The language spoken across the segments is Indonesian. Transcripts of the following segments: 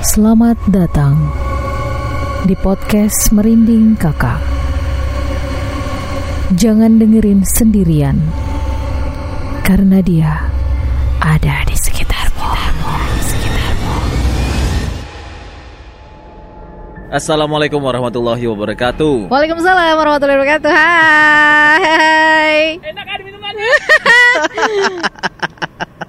Selamat datang di podcast Merinding Kakak. Jangan dengerin sendirian, karena dia ada di sekitarmu. Assalamualaikum warahmatullahi wabarakatuh. Waalaikumsalam warahmatullahi wabarakatuh. Hai.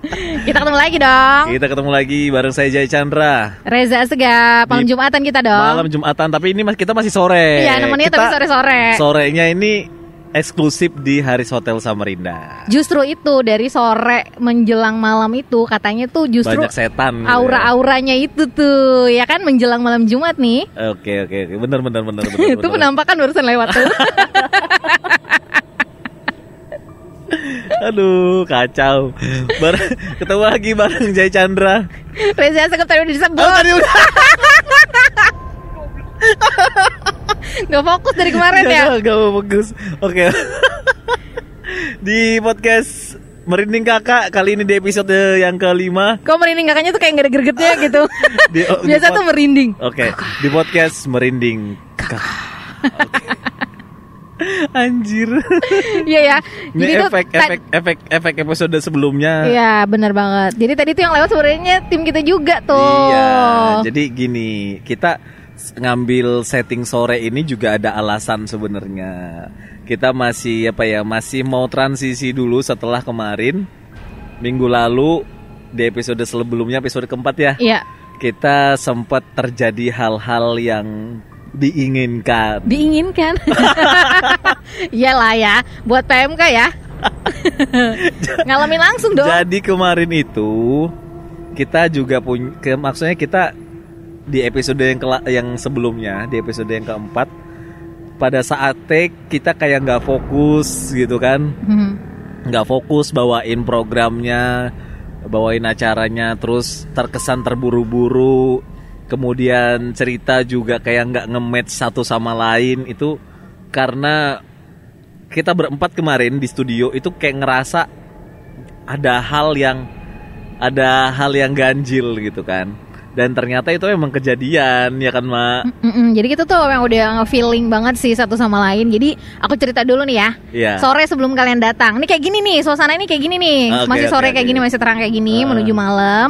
Kita ketemu lagi dong. Kita ketemu lagi bareng saya Jaya Chandra. Reza Segap, malam Di- Jumatan kita dong. Malam Jumatan, tapi ini mas kita masih sore. Iya, namanya Kita tapi sore-sore. Sorenya ini eksklusif di Haris Hotel Samarinda. Justru itu dari sore menjelang malam itu katanya tuh justru Banyak setan. gitu ya. aura-auranya itu tuh ya kan menjelang malam Jumat nih. Oke oke oke, bener bener bener bener. itu penampakan barusan lewat tuh. Aduh kacau. Bar- ketemu lagi bareng Jaya Chandra. Reza Segap tadi udah disebut. Oh tadi udah. Gak fokus dari kemarin ya. Gak, gak bagus. Oke. di podcast Merinding Kakak kali ini di episode yang kelima. Kok merinding kakaknya tuh kayak gak ada gregetnya gitu. Di- oh, Biasa tuh merinding. Oke, di podcast Merinding Kakak. Oke. Anjir. Iya ya. Ini Jadi tuh efek ta- efek efek efek episode sebelumnya. Iya benar banget. Jadi tadi tuh yang lewat sebenarnya tim kita juga tuh. Iya, Jadi gini, kita ngambil setting sore ini juga ada alasan sebenarnya. Kita masih apa ya, masih mau transisi dulu setelah kemarin minggu lalu di episode sebelumnya episode keempat ya. Iya. Kita sempat terjadi hal-hal yang diinginkan. Diinginkan. Iyalah ya, buat PMK ya. Ngalamin langsung dong. Jadi kemarin itu kita juga punya, ke, maksudnya kita di episode yang kela- yang sebelumnya, di episode yang keempat, pada saat take kita kayak nggak fokus gitu kan, Hmm. nggak fokus bawain programnya, bawain acaranya, terus terkesan terburu-buru, kemudian cerita juga kayak nggak nge-match satu sama lain itu karena kita berempat kemarin di studio itu kayak ngerasa ada hal yang ada hal yang ganjil gitu kan dan ternyata itu memang kejadian ya kan mak Mm-mm, Jadi kita tuh yang udah nge-feeling banget sih satu sama lain. Jadi aku cerita dulu nih ya. Iya. Sore sebelum kalian datang. Ini kayak gini nih, suasana ini kayak gini nih. Ah, oke, masih sore oke. kayak gini, masih terang kayak gini Ah. menuju malam.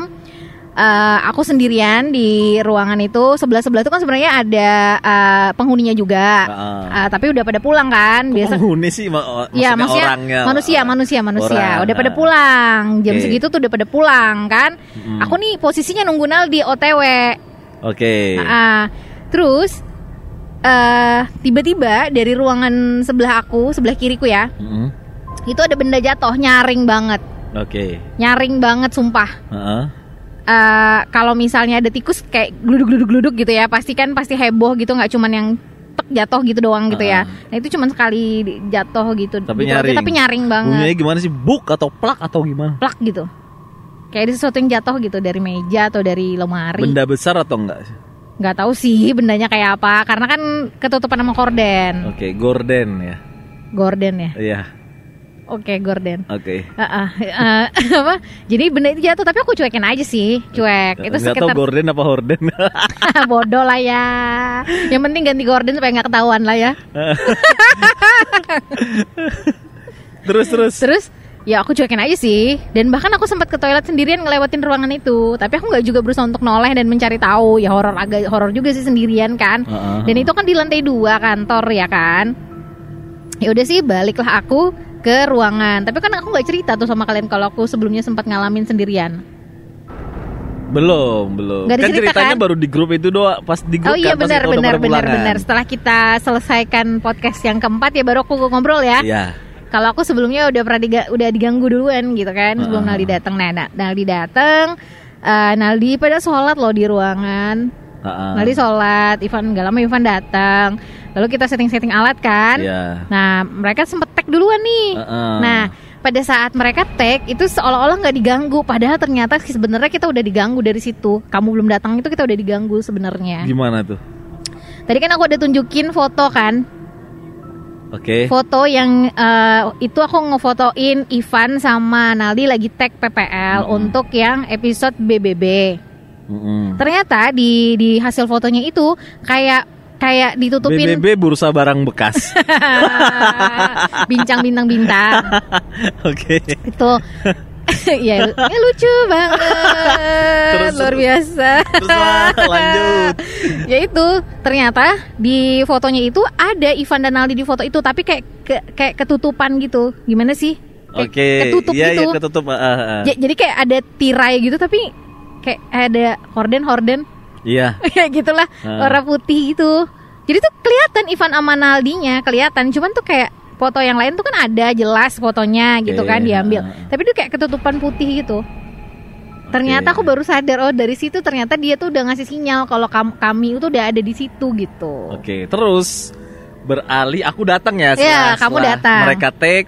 Eh, aku sendirian di ruangan itu sebelah sebelah itu kan sebenarnya ada eh, penghuninya juga, Ah. Eh, tapi udah pada pulang kan. Biasa penghuni sih ma- oh, Ya maksudnya maksudnya orangnya manusia manusia manusia Orang, udah pada pulang jam Oke. segitu tuh udah pada pulang kan. Mm. Aku nih posisinya nunggu Naldi OTW. oke Ah, terus eh tiba-tiba dari ruangan sebelah aku sebelah kiriku ya Mm-mm. itu ada benda jatuh nyaring banget oke nyaring banget sumpah. Heeh. Eh kalau misalnya ada tikus kayak gluduk-gluduk-gluduk gitu ya pasti kan pasti heboh gitu nggak cuman yang tek jatuh gitu doang gitu ya. Ah. Nah itu cuman sekali jatuh gitu. Tapi gitu aja, nyaring. tapi nyaring banget. bunyinya gimana sih buk atau plak atau gimana plak gitu kayak ada sesuatu yang jatuh gitu dari meja atau dari lemari benda besar atau enggak sih? nggak tahu sih bendanya kayak apa karena kan ketutupan sama korden oke gorden ya gorden ya iya oke gorden oke. Ah, ah, eh, apa? Jadi benda itu jatuh tapi aku cuekin aja sih cuek. Itu nggak tahu sekitar gorden apa horden. Bodoh lah ya. Yang penting ganti gorden supaya nggak ketahuan lah ya. Terus terus. Terus ya aku cuekin aja sih. Dan bahkan aku sempat ke toilet sendirian ngelewatin ruangan itu. Tapi aku nggak juga berusaha untuk noleh dan mencari tahu. Ya horor agak horor juga sih sendirian kan. Heeh. dan itu kan di lantai dua kantor ya kan. Ya udah sih baliklah aku ke ruangan. Tapi kan aku nggak cerita tuh sama kalian kalau aku sebelumnya sempat ngalamin sendirian. Belum belum. Nggak kan ceritanya kan? baru di grup itu doang pas di grup oh iya kan benar benar benar pulangan. benar setelah kita selesaikan podcast yang keempat ya baru aku ngobrol ya. Iya. Kalau aku sebelumnya udah pernah diga- udah diganggu duluan gitu kan sebelum Ah. Naldi datang. Nah, nah, Naldi datang eh, Naldi pada sholat loh di ruangan Naldi sholat Ivan gak lama Ivan datang. Lalu kita setting-setting alat kan. Iya. nah mereka sempet tag duluan nih. Heeh. nah pada saat mereka tag itu seolah-olah nggak diganggu. Padahal ternyata sebenarnya kita udah diganggu dari situ. Kamu belum datang itu kita udah diganggu sebenarnya. Gimana tuh? Tadi kan aku udah tunjukin foto kan? Oke. Foto yang eh, itu aku ngefotoin Ivan sama Naldi lagi tag PPL Mm-mm. untuk yang episode BBB. Mm-mm. Ternyata di di hasil fotonya itu kayak kayak ditutupin BBB bursa barang bekas. bincang bintang bintang Oke. itu ya, ya lucu banget Terus- luar biasa Terus lanjut. ya itu ternyata di fotonya itu ada Ivan dan Aldi di foto itu tapi kayak ke- kayak ketutupan gitu gimana sih Oke. ketutup Iya, gitu iya ketutup. ah, ah. Ja- jadi kayak ada tirai gitu tapi kayak ada horden horden Iya. kayak gitulah Ah. warna putih itu jadi tuh kelihatan Ivan sama Naldinya kelihatan cuman tuh kayak foto yang lain tuh kan ada jelas fotonya gitu kan diambil ah. tapi tuh kayak ketutupan putih gitu ternyata aku baru sadar oh dari situ ternyata dia tuh udah ngasih sinyal kalau kam- kami itu udah ada di situ gitu Oke, terus beralih aku datang ya. Iya, kamu setelah datang. Mereka take.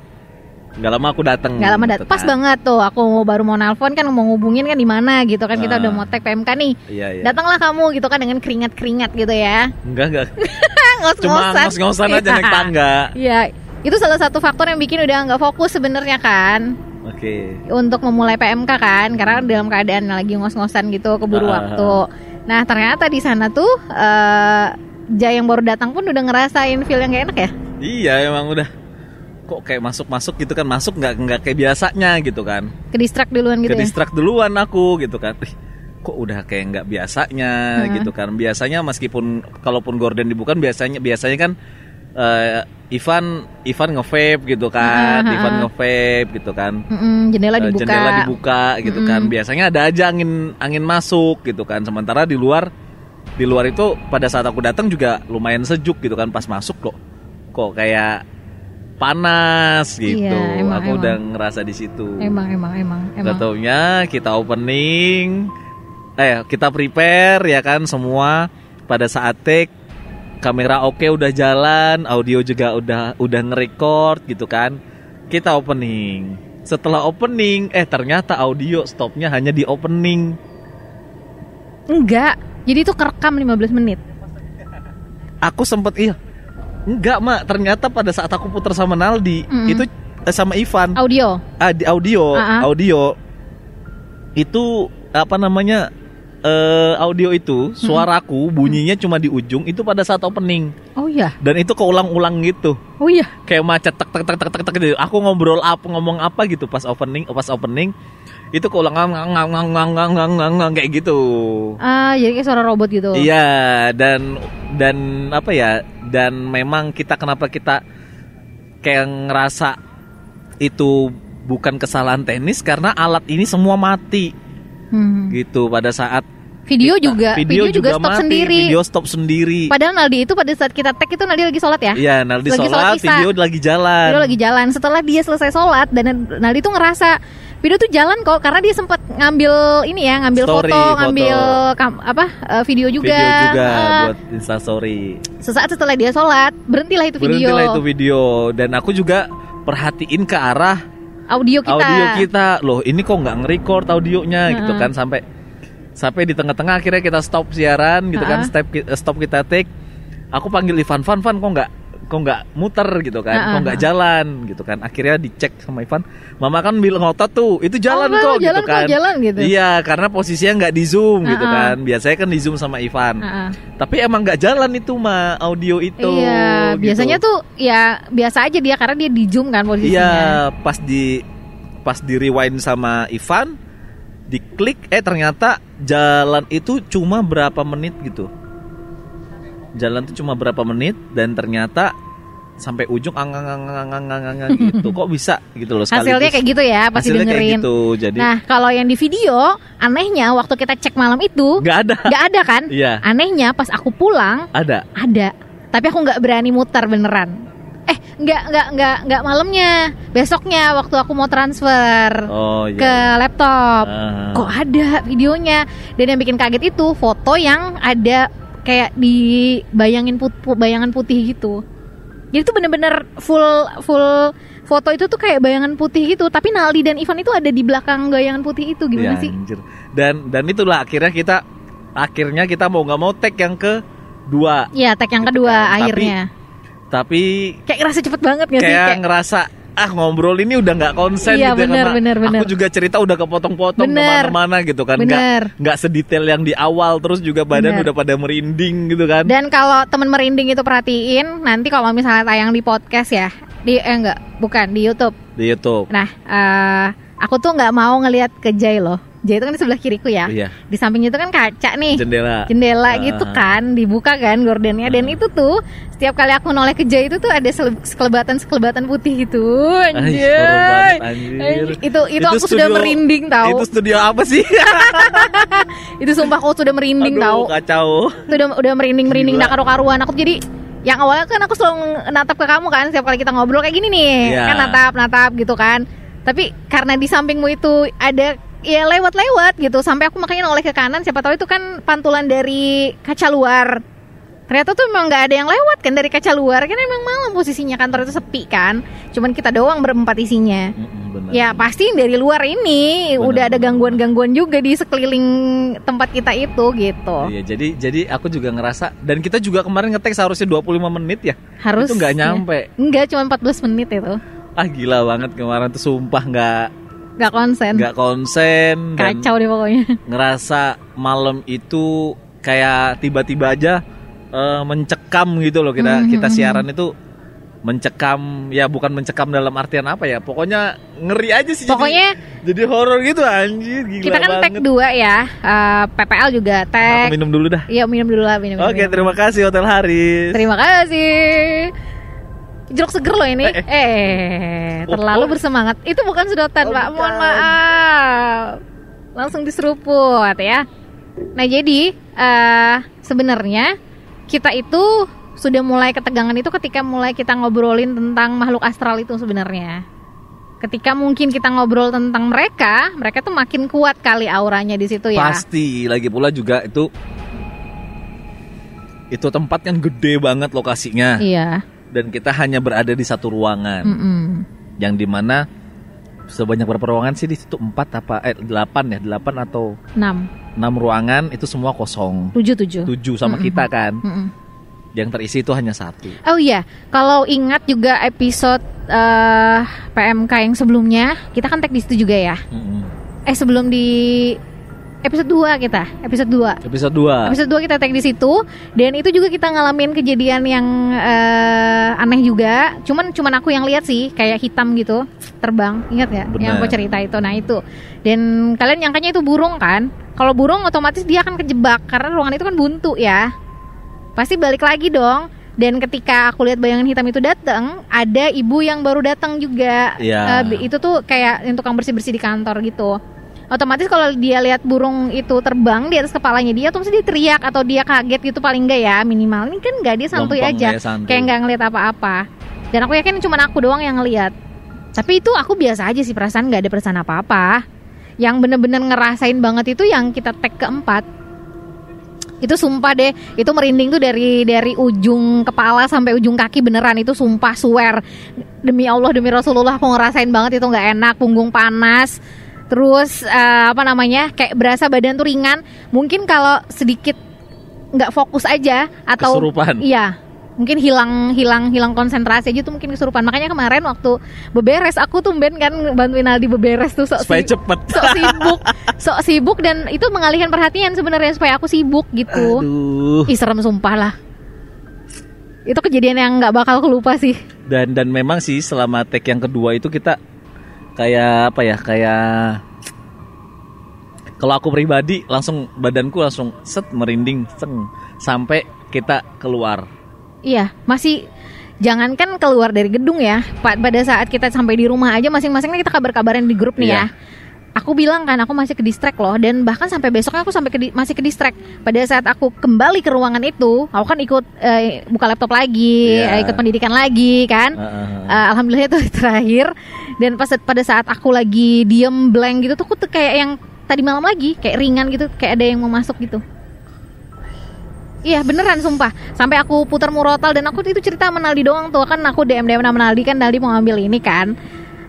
Gak lama aku datang. nggak lama gitu datang pas kan. banget tuh aku baru mau nelpon kan mau ngubungin kan di mana gitu kan kita Ah. udah mau tag PMK nih Iya, iya. datanglah kamu gitu kan dengan keringat keringat gitu ya Enggak, enggak. ngos-ngosan Cuma ngos-ngosan aja naik tangga. Iya, itu salah satu faktor yang bikin udah nggak fokus sebenarnya kan Oke. untuk memulai PMK kan, karena dalam keadaan lagi ngos-ngosan gitu keburu Ah. waktu. Nah ternyata di sana tuh eh Jaya yang baru datang pun udah ngerasain feel yang gak enak ya. Iya, emang udah kok kayak masuk-masuk gitu kan. Masuk nggak nggak kayak biasanya gitu kan. Ke distract duluan gitu Ke ya. duluan aku gitu kan. Kok udah kayak nggak biasanya Hmm. gitu kan. Biasanya meskipun kalaupun gorden dibuka biasanya biasanya kan eh, Ivan Ivan nge-vape gitu kan. Ah, Ivan nge-vape gitu kan. Mm-mm, jendela Eh, dibuka. jendela dibuka gitu kan. Biasanya ada aja angin angin masuk gitu kan. Sementara di luar di luar itu pada saat aku datang juga lumayan sejuk gitu kan pas masuk kok kok kayak panas gitu. Iya, emang, aku emang. udah ngerasa di situ. Emang emang emang Gak emang. taunya kita opening eh kita prepare ya kan semua pada saat take kamera oke udah jalan, audio juga udah udah nge-record gitu kan. Kita opening. Setelah opening, eh ternyata audio stopnya hanya di opening. Enggak. Jadi itu kerekam 15 menit. Aku sempet iya. Enggak, Mak. Ternyata pada saat aku putar sama Naldi, Mm-mm. itu eh, sama Ivan. Audio. Ah, di audio, Ah, ah. audio itu apa namanya? eh audio itu suaraku bunyinya cuma di ujung itu pada saat opening Oh iya. dan itu keulang-ulang gitu Oh iya. kayak macet tek tek tek tek tek gitu. Aku ngobrol apa ngomong apa gitu pas opening pas opening itu keulang ngang ngang ngang ngang ngang ngang ngang ngang ngang kayak gitu. Ah, jadi kayak suara robot gitu. Iya dan dan apa ya dan memang kita kenapa kita kayak ngerasa itu bukan kesalahan teknis karena alat ini semua mati Hmm. gitu pada saat Video kita- juga, video, juga, stop mati, sendiri. Video stop sendiri. Padahal Naldi itu pada saat kita tag itu Naldi lagi sholat ya. Iya, Naldi Lagi sholat sholat, video lagi jalan. Video lagi jalan. Setelah dia selesai sholat dan Naldi tuh ngerasa video tuh jalan kok karena dia sempat ngambil ini ya, ngambil Story, foto, foto. ngambil kam- apa eh, video juga. Video juga Ah, buat instastory. sesaat setelah dia sholat, berhentilah itu video. Berhentilah itu video dan aku juga perhatiin ke arah Audio kita. audio kita. Loh, ini kok nggak nge-record audionya gitu kan sampai sampai di tengah-tengah akhirnya kita stop siaran gitu kan, Ha-ha. stop ki- stop kita take. Aku panggil Ivan, Van, Van kok nggak kok nggak muter gitu kan, kok nggak jalan gitu kan. Akhirnya dicek sama Ivan, Mama kan bilang ngotot tuh, itu jalan Oh, kok jalan gitu kok, kan. jalan gitu. Iya, karena posisinya nggak di zoom gitu kan. Biasanya kan di zoom sama Ivan. Tapi emang nggak jalan itu mah audio itu. Iya, gitu. biasanya tuh ya biasa aja dia karena dia di zoom kan posisinya. Iya, pas di pas di rewind sama Ivan, diklik eh ternyata jalan itu cuma berapa menit gitu. Jalan tuh cuma berapa menit dan ternyata sampai ujung ang ang ang ang ang ang, ang, ang, gitu. Kok bisa gitu loh Hasilnya sekaligus. kayak gitu ya, pasti Hasilnya kayak dengerin. gitu. Jadi Nah, kalau yang di video, anehnya waktu kita cek malam itu nggak ada. nggak ada kan? Iya. Anehnya pas aku pulang Ada. ada, tapi aku nggak berani muter beneran. Eh, nggak nggak nggak nggak malamnya, besoknya waktu aku mau transfer Oh iya. ke laptop. Ah. Kok ada videonya? Dan yang bikin kaget itu foto yang ada kayak dibayangin put, pu- bayangan putih gitu. Jadi tuh bener-bener full full foto itu tuh kayak bayangan putih gitu. Tapi Naldi dan Ivan itu ada di belakang bayangan putih itu gimana Iya, sih? anjir. Dan dan itulah akhirnya kita akhirnya kita mau nggak mau tag yang ke dua Iya, tag yang kedua kan. Akhirnya. tapi Kayak ngerasa cepet banget gak sih? kayak Kayak, ngerasa ah ngobrol ini udah nggak konsen Iya, gitu ya, bener, karena bener, bener. aku juga cerita udah kepotong-potong ke mana-mana gitu kan nggak nggak sedetail yang di awal terus juga badan Bener. udah pada merinding gitu kan Dan kalau temen merinding itu perhatiin, nanti kalau misalnya tayang di podcast ya, di eh enggak, bukan di YouTube. di YouTube Nah, eh, aku tuh nggak mau ngelihat ke Jai loh. Jai itu kan di sebelah kiriku ya. Iya. Di samping itu kan kaca nih. jendela Jendela Ah. gitu kan, dibuka kan gordennya dan itu tuh setiap kali aku noleh ke Jai itu tuh ada sele- sekelebatan-sekelebatan putih itu. Ay, Anjay. anjir. Itu itu, aku sudah studio- merinding tahu. itu Itu, studio apa sih sumpah aku sudah merinding Aduh, tahu. kacau Itu udah udah merinding-merinding Gila. nak karu-karuan aku jadi yang awalnya kan aku selalu natap ke kamu kan setiap kali kita ngobrol kayak gini nih Iya. kan natap natap gitu kan tapi karena di sampingmu itu ada ya lewat-lewat gitu sampai aku makanya noleh ke kanan siapa tahu itu kan pantulan dari kaca luar ternyata tuh memang nggak ada yang lewat kan dari kaca luar kan emang malam posisinya kantor itu sepi kan cuman kita doang berempat isinya benar. Ya pasti dari luar ini Benar. udah ada gangguan-gangguan juga di sekeliling tempat kita itu gitu. Iya, jadi jadi aku juga ngerasa dan kita juga kemarin ngetek seharusnya 25 menit ya. Harus itu nggak ya. nyampe. Enggak, cuma 14 menit itu. Ah gila banget kemarin tuh sumpah nggak Enggak konsen. nggak konsen Kacau deh pokoknya. ngerasa malam itu kayak tiba-tiba aja eh, mencekam gitu loh kita Mhm, kita mhm. siaran itu mencekam ya bukan mencekam dalam artian apa ya pokoknya ngeri aja sih jadi- Pokoknya jadi, horor gitu anjir gila kita kan tag banget dua ya. Eh, PPL juga tag. minum dulu dah Iya, minum dulu lah, minum. oke minum. terima kasih Hotel Haris Terima kasih. Jeruk seger loh ini. Eh, Eh, Oh, terlalu oh. bersemangat. Itu bukan sedotan, Oh, Pak. Mohon bukan. maaf. Langsung diseruput ya. Nah, jadi eh sebenarnya kita itu sudah mulai ketegangan itu ketika mulai kita ngobrolin tentang makhluk astral itu sebenarnya. Ketika mungkin kita ngobrol tentang mereka, mereka tuh makin kuat kali auranya di situ ya. pasti lagi pula juga itu itu tempat yang gede banget lokasinya Iya. Dan kita hanya berada di satu ruangan Mm-mm. yang di mana sebanyak berapa ruangan sih di situ empat apa eh delapan ya delapan atau 6, enam ruangan itu semua kosong 7, 7. tujuh sama Mm-mm. kita kan Mm-mm. yang terisi itu hanya satu Oh iya, kalau ingat juga episode eh, PMK yang sebelumnya, kita kan tag di situ juga ya. Mm-mm. Eh sebelum di episode 2 kita, episode 2. episode 2 Episode 2 kita tag di situ dan itu juga kita ngalamin kejadian yang eh, aneh juga. Cuman cuman aku yang lihat sih kayak hitam gitu terbang. Ingat ya yang aku cerita itu. Nah, itu. Dan kalian nyangkanya itu burung kan? Kalau burung otomatis dia akan kejebak karena ruangan itu kan buntu ya. Pasti balik lagi dong. Dan ketika aku lihat bayangan hitam itu datang, ada ibu yang baru datang juga. Iya. Eh, itu tuh kayak yang tukang bersih-bersih di kantor gitu. Otomatis kalau dia lihat burung itu terbang di atas kepalanya dia, otomatis dia teriak atau dia kaget gitu paling enggak ya minimal. Ini kan enggak dia santuy Lempeng aja, ya, santuy. kayak nggak ngeliat apa-apa. Dan aku yakin cuma aku doang yang ngeliat. Tapi itu aku biasa aja sih perasaan nggak ada perasaan apa-apa. Yang bener-bener ngerasain banget itu yang kita tag keempat. Itu sumpah deh, itu merinding tuh dari dari ujung kepala sampai ujung kaki beneran itu sumpah swear. Demi Allah demi Rasulullah aku ngerasain banget itu nggak enak, punggung panas. Terus eh, apa namanya? kayak berasa badan tuh ringan. Mungkin kalau sedikit nggak fokus aja atau Kesurupan. Iya. Mungkin hilang hilang hilang konsentrasi aja tuh mungkin kesurupan. Makanya kemarin waktu beberes aku tuh ben kan bantuin Aldi beberes tuh sok supaya si- cepet sok sibuk, sok sibuk dan itu mengalihkan perhatian sebenarnya supaya aku sibuk gitu. aduh Ih serem sumpah lah. Itu kejadian yang nggak bakal kelupa sih. dan dan memang sih selama take yang kedua itu kita kayak apa ya kayak kalau aku pribadi langsung badanku langsung set merinding seng sampai kita keluar Iya, masih jangankan keluar dari gedung ya. Pa- Pada saat kita sampai di rumah aja masing-masing kan kita kabar-kabaran di grup nih Iya. ya. Aku bilang kan aku masih ke distract loh. Dan bahkan sampai besoknya aku sampai ke di- masih ke distract. Pada saat aku kembali ke ruangan itu, aku kan ikut eh, buka laptop lagi, eh, ikut pendidikan lagi kan. Heeh. Eh, Alhamdulillah itu terakhir. Dan pas pada saat aku lagi diem blank gitu tuh aku tuh kayak yang tadi malam lagi kayak ringan gitu kayak ada yang mau masuk gitu. Iya beneran sumpah. Sampai aku putar murotal Dan aku itu cerita sama Naldi doang tuh. Kan aku DM DM sama Naldi Kan Naldi mau ambil ini kan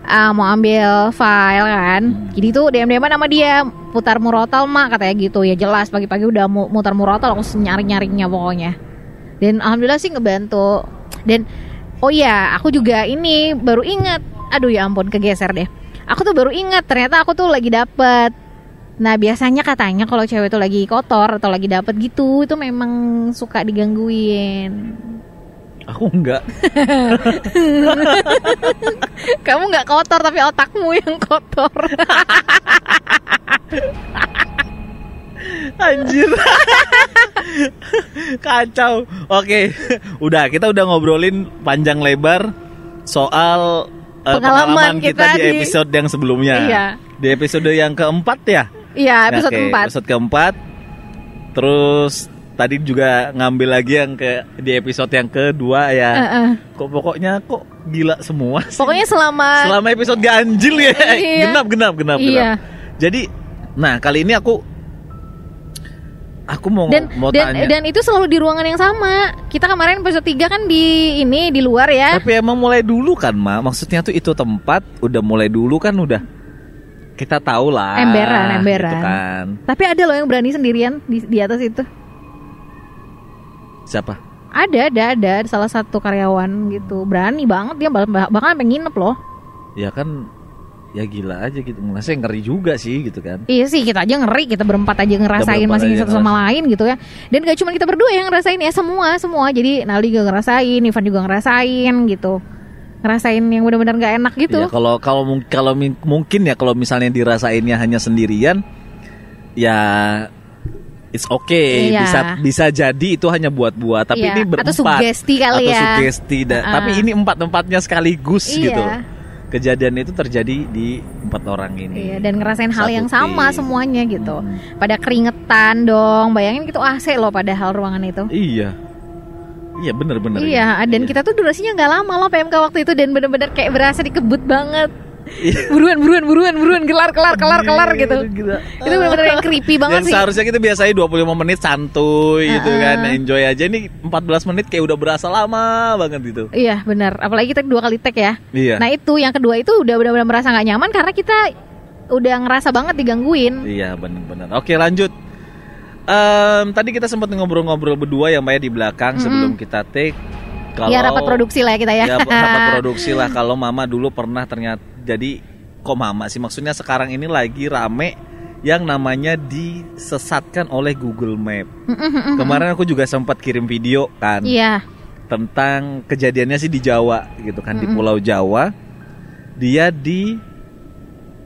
Ah, Mau ambil file kan Jadi tuh DM DM sama dia Putar murotal mak katanya gitu Ya jelas pagi-pagi udah mu- mutar murotal Aku nyari-nyarinya pokoknya Dan Alhamdulillah sih ngebantu Dan Oh iya aku juga ini baru ingat aduh ya ampun kegeser deh. Aku tuh baru ingat ternyata aku tuh lagi dapet. Nah biasanya katanya kalau cewek tuh lagi kotor atau lagi dapet gitu itu memang suka digangguin. Aku enggak. Kamu nggak kotor tapi otakmu yang kotor. Anjir. Kacau. Oke, udah kita udah ngobrolin panjang lebar soal eh, Pengalaman pengalaman kita, kita di di- episode yang sebelumnya. Iya. Di episode yang keempat ya. Iya episode Oke, keempat. Episode keempat. Terus tadi juga ngambil lagi yang ke di episode yang kedua ya. Heeh. Kok pokoknya kok gila semua. sih. Pokoknya selama Selama episode ganjil ya. Iya. Genap genap genap Iya. genap. Jadi nah kali ini aku aku mau dan mau dan tanya. dan itu selalu di ruangan yang sama. Kita kemarin episode 3 kan di ini di luar ya. Tapi emang mulai dulu kan, Ma. Maksudnya tuh itu tempat udah mulai dulu kan udah kita tahu lah. Emberan, emberan. Gitu kan. Tapi ada loh yang berani sendirian di, di atas itu. Siapa? Ada, ada, ada salah satu karyawan gitu. Berani banget dia bah- bah- bahkan sampai nginep loh. Ya kan ya gila aja gitu. Ngerasa ngeri juga sih gitu kan. Iya sih kita aja ngeri kita berempat aja ngerasain aja satu sama lain gitu ya. Dan gak cuma kita berdua yang ngerasain ya semua semua. Jadi Naldi juga ngerasain, Ivan juga ngerasain gitu. Ngerasain yang benar-benar gak enak gitu. Ya kalau kalau kalau mungkin ya kalau misalnya dirasainnya hanya sendirian ya it's okay Iya. bisa bisa jadi itu hanya buat-buat tapi Iya, ini atau berempat sugesti kali atau ya. sugesti da- Ah. tapi ini empat-empatnya sekaligus Iya. gitu kejadian itu terjadi di empat orang ini Iya, dan ngerasain hal yang sama tim. semuanya gitu. Hmm. Pada keringetan dong. Bayangin gitu AC loh padahal ruangan itu. iya iya bener-bener Iya, dan kita tuh durasinya nggak lama loh PMK waktu itu dan bener-bener kayak berasa dikebut banget. Buruan, buruan, buruan, buruan, kelar, kelar, kelar, kelar gitu. Gila. Itu bener-bener yang creepy banget Dan sih. seharusnya kita biasanya 25 menit santuy gitu Heeh. kan enjoy aja ini 14 menit kayak udah berasa lama banget gitu Iya benar, apalagi kita dua kali tag ya. Iya. Nah itu yang kedua itu udah benar-benar merasa nggak nyaman karena kita udah ngerasa banget digangguin. Iya benar-benar. Oke lanjut. Em, tadi kita sempat ngobrol-ngobrol berdua ya Mbak ya di belakang sebelum kita take. Kalau ya rapat produksi lah ya kita ya. Ya rapat produksi lah. Kalau Mama dulu pernah ternyata jadi kok Mama sih maksudnya sekarang ini lagi rame yang namanya disesatkan oleh Google Map. Kemarin aku juga sempat kirim video kan Iya. tentang kejadiannya sih di Jawa gitu kan di Pulau Jawa. Dia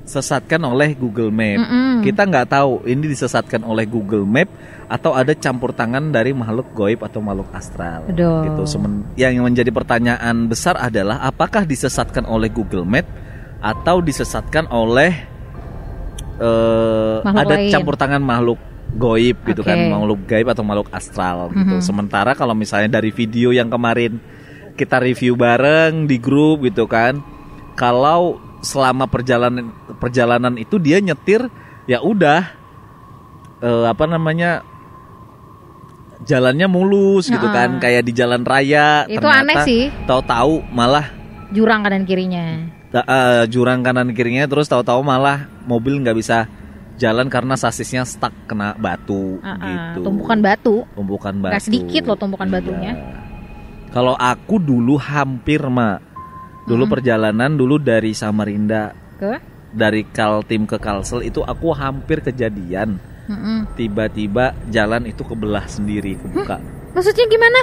disesatkan oleh Google Map. Kita nggak tahu ini disesatkan oleh Google Map atau ada campur tangan dari makhluk goib atau makhluk astral. Aduh. Gitu. Semen- yang menjadi pertanyaan besar adalah apakah disesatkan oleh Google Map atau disesatkan oleh eh, Makhluk ada lain. campur tangan makhluk goib gitu kan, makhluk gaib atau makhluk astral gitu. Mhm. Sementara kalau misalnya dari video yang kemarin kita review bareng di grup gitu kan, kalau selama perjalanan perjalanan itu dia nyetir ya udah eh, apa namanya jalannya mulus gitu Heeh. kan kayak di jalan raya Itu aneh sih. tahu-tahu malah Jurang kanan kirinya. eh, jurang kanan kirinya terus tahu-tahu malah mobil nggak bisa jalan karena sasisnya stuck kena batu Ah, ah, gitu Tumpukan batu. tumpukan batu Nggak sedikit loh tumpukan Iya. batunya. kalau aku dulu hampir mak dulu perjalanan dulu dari Samarinda Ke? dari Kaltim ke Kalsel itu aku hampir kejadian Mm-mm. tiba-tiba jalan itu kebelah sendiri kebuka Maksudnya gimana?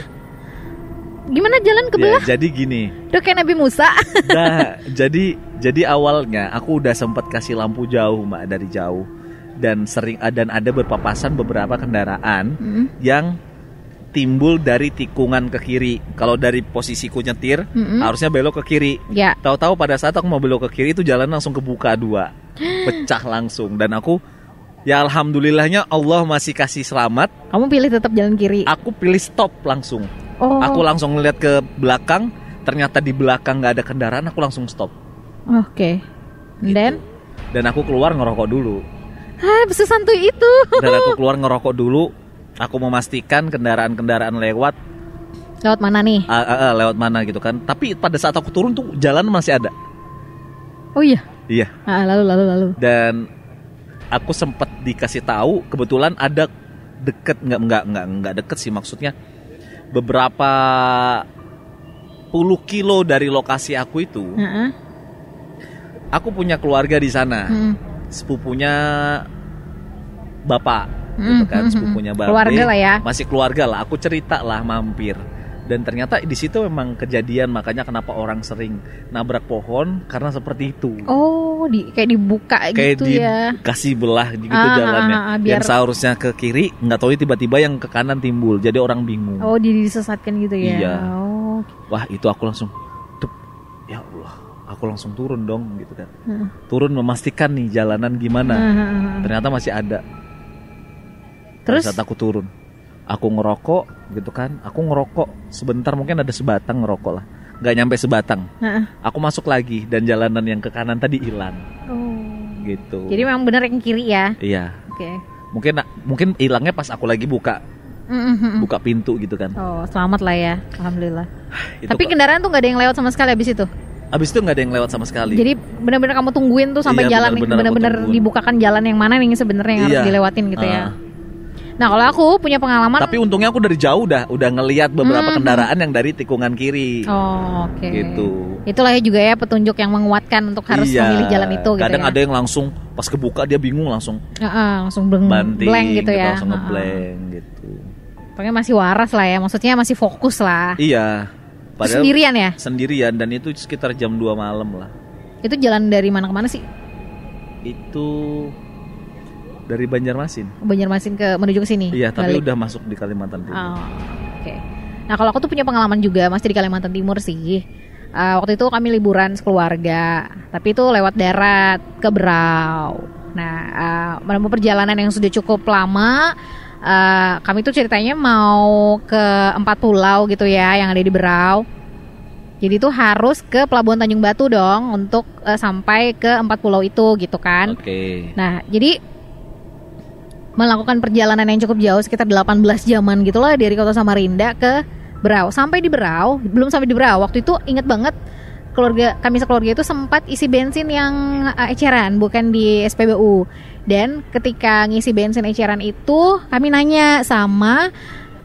Gimana jalan ya, belah? jadi gini Udah kayak Nabi Musa. Nah, jadi jadi awalnya aku udah sempat kasih lampu jauh mbak dari jauh dan sering dan ada berpapasan beberapa kendaraan Mm. yang timbul dari tikungan ke kiri. Kalau dari posisiku nyetir Mm-mm. harusnya belok ke kiri. ya. Tahu-tahu pada saat aku mau belok ke kiri itu jalan langsung kebuka dua, pecah langsung dan aku ya alhamdulillahnya Allah masih kasih selamat. Kamu pilih tetap jalan kiri. Aku pilih stop langsung. Oh. Aku langsung ngeliat ke belakang, ternyata di belakang nggak ada kendaraan, aku langsung stop. Oke. And Then, Dan aku keluar ngerokok dulu. ah, sesantuy itu. Dan aku keluar ngerokok dulu. Aku memastikan kendaraan-kendaraan lewat Lewat mana nih? ah, ah, ah, lewat mana gitu kan. Tapi pada saat aku turun tuh jalan masih ada. Oh iya. Iya. Ah, lalu lalu lalu. Dan aku sempat dikasih tahu kebetulan ada deket nggak nggak nggak nggak deket sih maksudnya beberapa puluh kilo dari lokasi aku itu aku punya keluarga di sana. Mm. Sepupunya bapak Mm, gitu kan, mm, mm, sepupunya bapak. Keluarga lah ya. Masih keluarga lah. Aku cerita lah mampir. Dan ternyata di situ memang kejadian makanya kenapa orang sering nabrak pohon karena seperti itu. Oh, di kayak dibuka kayak gitu ya. dikasih belah gitu Ah, jalannya. ah, ah, biar- Yang seharusnya ke kiri nggak tahu tiba-tiba yang ke kanan timbul. Jadi orang bingung. Oh, di disesatkan gitu ya. Iya. Oh. Wah itu aku langsung, "Dup, ya Allah, aku langsung turun dong gitu kan. Heeh. Turun memastikan nih jalanan gimana. Heeh. Ternyata masih ada. Terus? Pada saat aku turun, aku ngerokok gitu kan. Aku ngerokok sebentar mungkin ada sebatang ngerokok lah. Nggak nyampe sebatang. Heeh. Aku masuk lagi dan jalanan yang ke kanan tadi hilang Oh. gitu. Jadi memang bener yang kiri ya. iya. Oke. Mungkin mungkin hilangnya pas aku lagi buka buka pintu gitu kan. Oh, selamat lah ya. Alhamdulillah. Itu Tapi kendaraan tuh nggak ada yang lewat sama sekali abis itu. abis itu nggak ada yang lewat sama sekali. Jadi benar-benar kamu tungguin tuh sampai Iya, jalan benar-benar dibukakan jalan yang mana nih sebenarnya yang harus Iya. dilewatin gitu ya. Ah. Nah, kalau aku punya pengalaman Tapi untungnya aku dari jauh dah udah ngelihat beberapa Hmm. kendaraan yang dari tikungan kiri. Oh, oke. Gitu. Itulah ya juga ya petunjuk yang menguatkan untuk harus Iya. memilih jalan itu gitu Kadang ya. ada yang langsung pas kebuka dia bingung langsung Heeh, langsung bleng, banting blank gitu ya. langsung Heeh. ngeblank gitu. Pokoknya masih waras lah ya, maksudnya masih fokus lah. Iya. Itu sendirian ya? Sendirian dan itu sekitar jam 2 malam lah. Itu jalan dari mana ke mana sih? Itu dari Banjarmasin. Banjarmasin ke menuju ke sini. Iya, tapi balik. udah masuk di Kalimantan Timur. Oh, oke. Nah, kalau aku tuh punya pengalaman juga masih di Kalimantan Timur sih. Eh, waktu itu kami liburan sekeluarga, tapi itu lewat darat ke Berau. Nah, eh, menempuh perjalanan yang sudah cukup lama. eh, kami tuh ceritanya mau ke empat pulau gitu ya, yang ada di Berau. Jadi tuh harus ke Pelabuhan Tanjung Batu dong untuk eh, sampai ke empat pulau itu gitu kan. Oke. Nah, jadi melakukan perjalanan yang cukup jauh sekitar 18 jaman gitu lah dari kota Samarinda ke Berau. Sampai di Berau, belum sampai di Berau. Waktu itu inget banget keluarga kami sekeluarga itu sempat isi bensin yang uh, eceran, bukan di SPBU. Dan ketika ngisi bensin eceran itu, kami nanya sama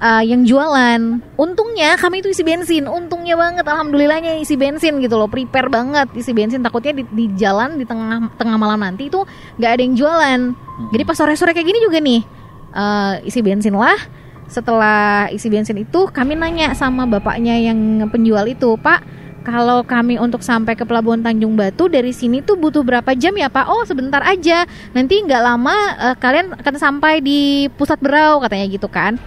uh, yang jualan. Untungnya kami itu isi bensin, untungnya banget, alhamdulillahnya isi bensin gitu loh, prepare banget isi bensin. Takutnya di, di jalan di tengah tengah malam nanti itu nggak ada yang jualan. Jadi pas sore-sore kayak gini juga nih, uh, isi bensin lah. Setelah isi bensin itu, kami nanya sama bapaknya yang penjual itu, Pak, kalau kami untuk sampai ke Pelabuhan Tanjung Batu dari sini tuh butuh berapa jam ya Pak? Oh sebentar aja, nanti nggak lama eh, kalian akan sampai di pusat Berau katanya gitu kan.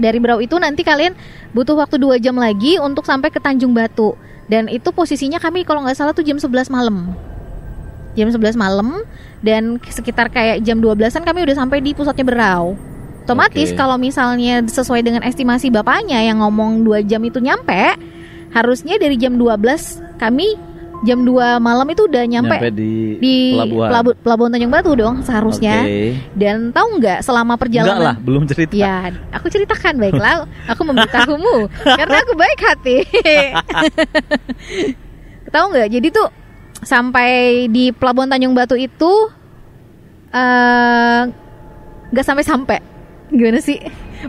Dari Berau itu nanti kalian butuh waktu dua jam lagi untuk sampai ke Tanjung Batu. Dan itu posisinya kami kalau nggak salah tuh jam 11 malam. Jam 11 malam dan sekitar kayak jam 12-an kami udah sampai di pusatnya Berau. Otomatis Oke. kalau misalnya sesuai dengan estimasi bapaknya yang ngomong dua jam itu nyampe, harusnya dari jam 12 kami jam 2 malam itu udah nyampe, di, di pelabuhan. pelabu- pelabuhan Tanjung Batu dong seharusnya. Oke. Dan tahu nggak selama Enggak perjalanan lah, belum cerita. Ya, aku ceritakan baiklah. Aku memberitahumu karena aku baik hati. Tahu nggak? Jadi tuh sampai di Pelabuhan Tanjung Batu itu eh, nggak sampai sampai. Gimana sih?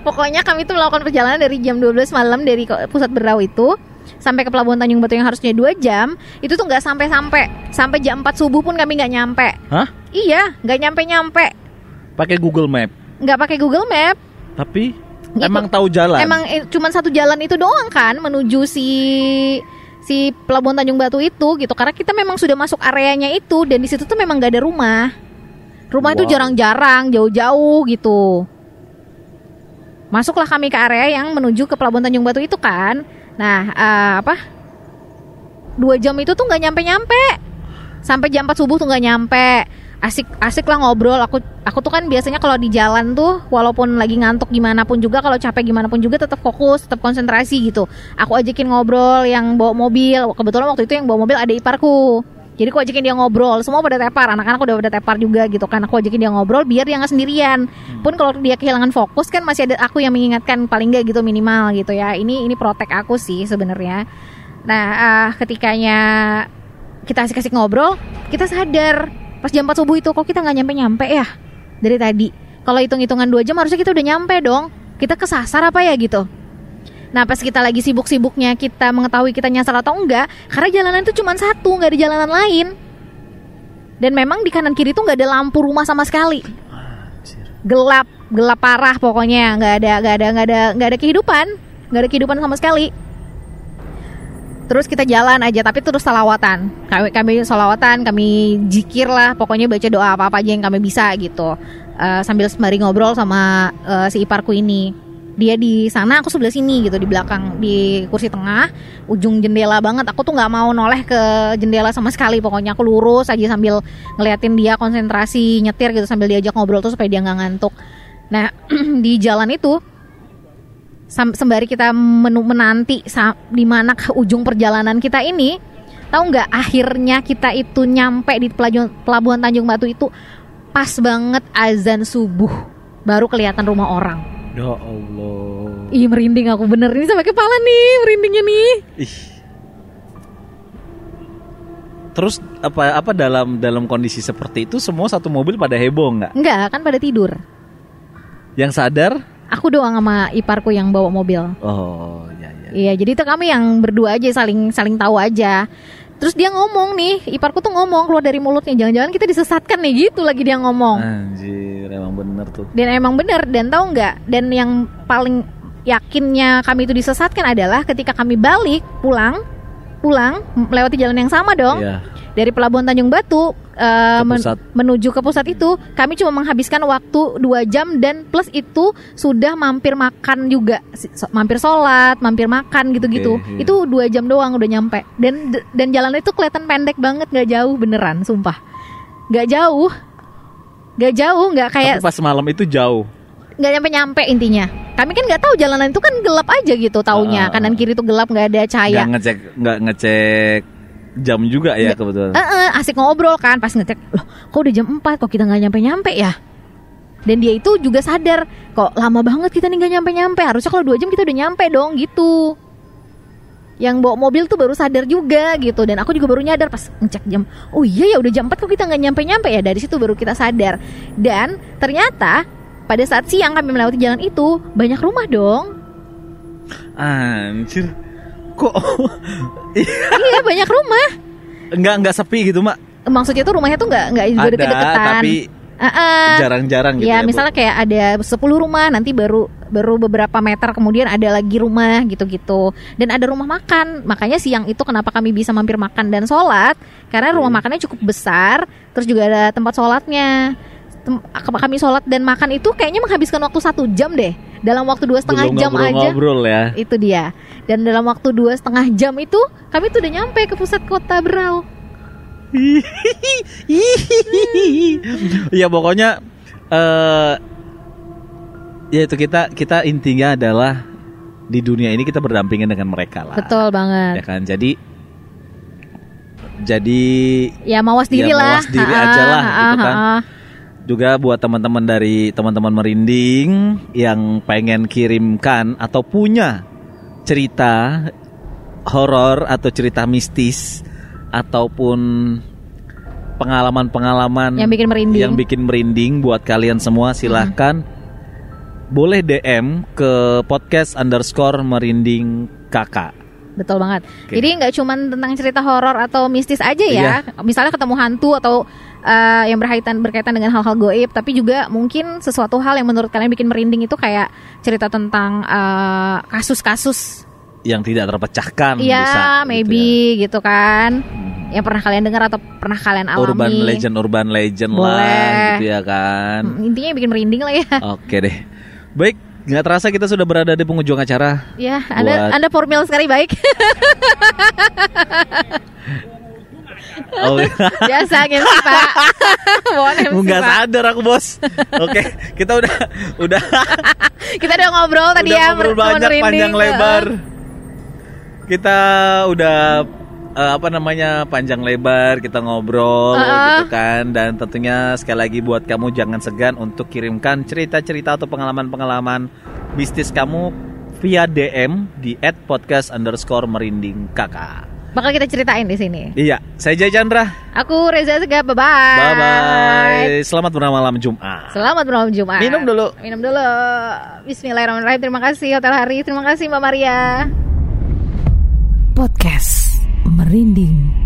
Pokoknya kami tuh melakukan perjalanan dari jam 12 malam dari pusat Berau itu sampai ke Pelabuhan Tanjung Batu yang harusnya dua jam itu tuh nggak sampai sampai sampai jam 4 subuh pun kami nggak nyampe Hah? iya nggak nyampe nyampe Pakai Google Map. nggak pakai Google Map Tapi Gitu. emang tahu jalan. Emang eh, cuman satu jalan itu doang kan menuju si si Pelabuhan Tanjung Batu itu gitu. Karena kita memang sudah masuk areanya itu dan di situ tuh memang gak ada rumah. Rumah itu Wow. jarang-jarang, jauh-jauh gitu. Masuklah kami ke area yang menuju ke Pelabuhan Tanjung Batu itu kan. Nah, eh, apa? Dua jam itu tuh nggak nyampe-nyampe. Sampai jam 4 subuh tuh nggak nyampe. Asik asik lah ngobrol. Aku aku tuh kan biasanya kalau di jalan tuh walaupun lagi ngantuk gimana pun juga kalau capek gimana pun juga tetap fokus, tetap konsentrasi gitu. Aku ajakin ngobrol yang bawa mobil. Kebetulan waktu itu yang bawa mobil ada iparku. Jadi aku ajakin dia ngobrol, semua pada tepar, anak-anak udah pada tepar juga gitu kan. Aku ajakin dia ngobrol biar dia nggak sendirian. Pun kalau dia kehilangan fokus kan masih ada aku yang mengingatkan paling nggak gitu minimal gitu ya. Ini ini protek aku sih sebenarnya. Nah, ah, ketikanya kita asik-asik ngobrol, kita sadar pas jam 4 subuh itu kok kita nggak nyampe-nyampe ya dari tadi. Kalau hitung-hitungan dua jam harusnya kita udah nyampe dong. Kita kesasar apa ya gitu? Nah pas kita lagi sibuk-sibuknya kita mengetahui kita nyasar atau enggak Karena jalanan itu cuma satu nggak ada jalanan lain. Dan memang di kanan kiri tuh nggak ada lampu rumah sama sekali. Gelap, gelap parah pokoknya nggak ada nggak ada nggak ada nggak ada kehidupan nggak ada kehidupan sama sekali. Terus kita jalan aja tapi terus salawatan. Kami, kami salawatan, kami jikir lah Pokoknya baca doa apa-apa aja yang kami bisa gitu. Eh, Sambil sembari ngobrol sama eh, si iparku ini dia di sana aku sebelah sini gitu di belakang di kursi tengah. Ujung jendela banget aku tuh nggak mau noleh ke jendela sama sekali. Pokoknya aku lurus aja sambil ngeliatin dia konsentrasi nyetir gitu sambil diajak ngobrol tuh supaya dia nggak ngantuk. Nah di jalan itu sembari kita menanti di mana ujung perjalanan kita ini tahu nggak akhirnya kita itu nyampe di pelabuhan Tanjung Batu itu pas banget azan subuh baru kelihatan rumah orang Ya Allah. Ih merinding aku bener ini sampai kepala nih merindingnya nih. Ih. Terus apa apa dalam dalam kondisi seperti itu semua satu mobil pada heboh nggak? Enggak kan pada tidur. Yang sadar? Aku doang sama iparku yang bawa mobil. Oh ya ya. Iya jadi itu kami yang berdua aja saling saling tahu aja. Terus dia ngomong nih, iparku tuh ngomong keluar dari mulutnya jangan-jangan kita disesatkan nih gitu lagi dia ngomong. Anjir emang bener tuh. Dan emang bener dan tahu nggak? Dan yang paling yakinnya kami itu disesatkan adalah ketika kami balik pulang pulang melewati jalan yang sama dong Iya. dari pelabuhan Tanjung Batu eh, Ke men- menuju ke pusat itu kami cuma menghabiskan waktu dua jam dan plus itu sudah mampir makan juga. Mampir sholat mampir makan gitu-gitu. Oke, iya. itu dua jam doang udah nyampe. Dan dan jalan itu kelihatan pendek banget nggak jauh beneran sumpah. Nggak jauh. Nggak jauh nggak kayak Tapi pas malam itu jauh. nggak nyampe nyampe intinya. Kami kan nggak tahu jalanan itu kan gelap aja gitu taunya. Ah. kanan kiri tuh gelap nggak ada cahaya. Nggak ngecek nggak ngecek jam juga ya kebetulan. Eh, eh, asik ngobrol kan pas ngecek loh kok udah jam 4 kok kita nggak nyampe nyampe ya? Dan dia itu juga sadar kok lama banget kita nih nggak nyampe nyampe harusnya kalau dua jam kita udah nyampe dong gitu. Yang bawa mobil tuh baru sadar juga gitu dan aku juga baru nyadar pas ngecek jam oh iya ya udah jam 4 kok kita nggak nyampe nyampe ya? Dari situ baru kita sadar. Dan ternyata pada saat siang kami melewati jalan itu banyak rumah dong. Anjir. Kok iya banyak rumah nggak nggak sepi gitu, Mak? maksudnya tuh rumahnya tuh nggak nggak juga Ada deket-deketan tapi Ah, ah. jarang-jarang gitu ya, ya. Bu? misalnya kayak ada 10 rumah nanti baru baru beberapa meter kemudian ada lagi rumah gitu-gitu dan ada rumah makan makanya siang itu kenapa kami bisa mampir makan dan sholat karena rumah makannya cukup besar terus juga ada tempat sholatnya Tem- kami sholat dan makan itu kayaknya menghabiskan waktu satu jam deh dalam waktu dua setengah Belum jam aja ngobrol-ngobrol ya. itu dia dan dalam waktu dua setengah jam itu kami tuh udah nyampe ke pusat kota Berau ya pokoknya eh ya itu kita kita intinya adalah di dunia ini kita berdampingan dengan mereka lah. betul Ya banget kan. Jadi jadi ya mawas diri Ya, lah mawas diri aja lah, gitu kan. Juga buat teman-teman dari teman-teman merinding yang pengen kirimkan atau punya cerita horor atau cerita mistis ataupun pengalaman-pengalaman yang bikin merinding. yang bikin merinding buat kalian semua silahkan. Boleh DM ke podcast underscore merinding kakak Betul banget. Oke. Jadi nggak cuma tentang cerita horor atau mistis aja ya. Iya. Misalnya ketemu hantu atau eh, yang berkaitan berkaitan dengan hal-hal goib, tapi juga mungkin sesuatu hal yang menurut kalian bikin merinding itu kayak cerita tentang eh, kasus-kasus. yang tidak terpecahkan bisa Iya, gitu maybe gitu kan. ya. Hmm. Yang pernah kalian dengar atau pernah kalian alami. urban legend urban legend lah Boleh. gitu ya kan Hmm, Intinya bikin merinding lah ya. Oke deh. Baik, nggak terasa kita sudah berada di penghujung acara. Ya, Anda Buat- Anda formil sekali baik. Oh, Biasa Pak. Mohon MC, nggak Pak. sadar aku bos. Oke, kita udah udah Kita udah ngobrol tadi udah ya ngobrol banyak panjang lebar. Kita udah eh, apa namanya panjang lebar kita ngobrol Uh-uh. gitu kan dan tentunya sekali lagi buat kamu jangan segan untuk kirimkan cerita-cerita atau pengalaman-pengalaman mistis kamu via DM di @podcast underscore merinding kakak. Bakal kita ceritain di sini. Iya, saya Jay Chandra. Aku Reza Segap, bye bye. Bye bye. Selamat bermalam Jumat. Selamat malam Jumat. Minum dulu. Minum dulu. Bismillahirrahmanirrahim. Terima kasih Hotel Hari. Terima kasih Mbak Maria. Podcast merinding.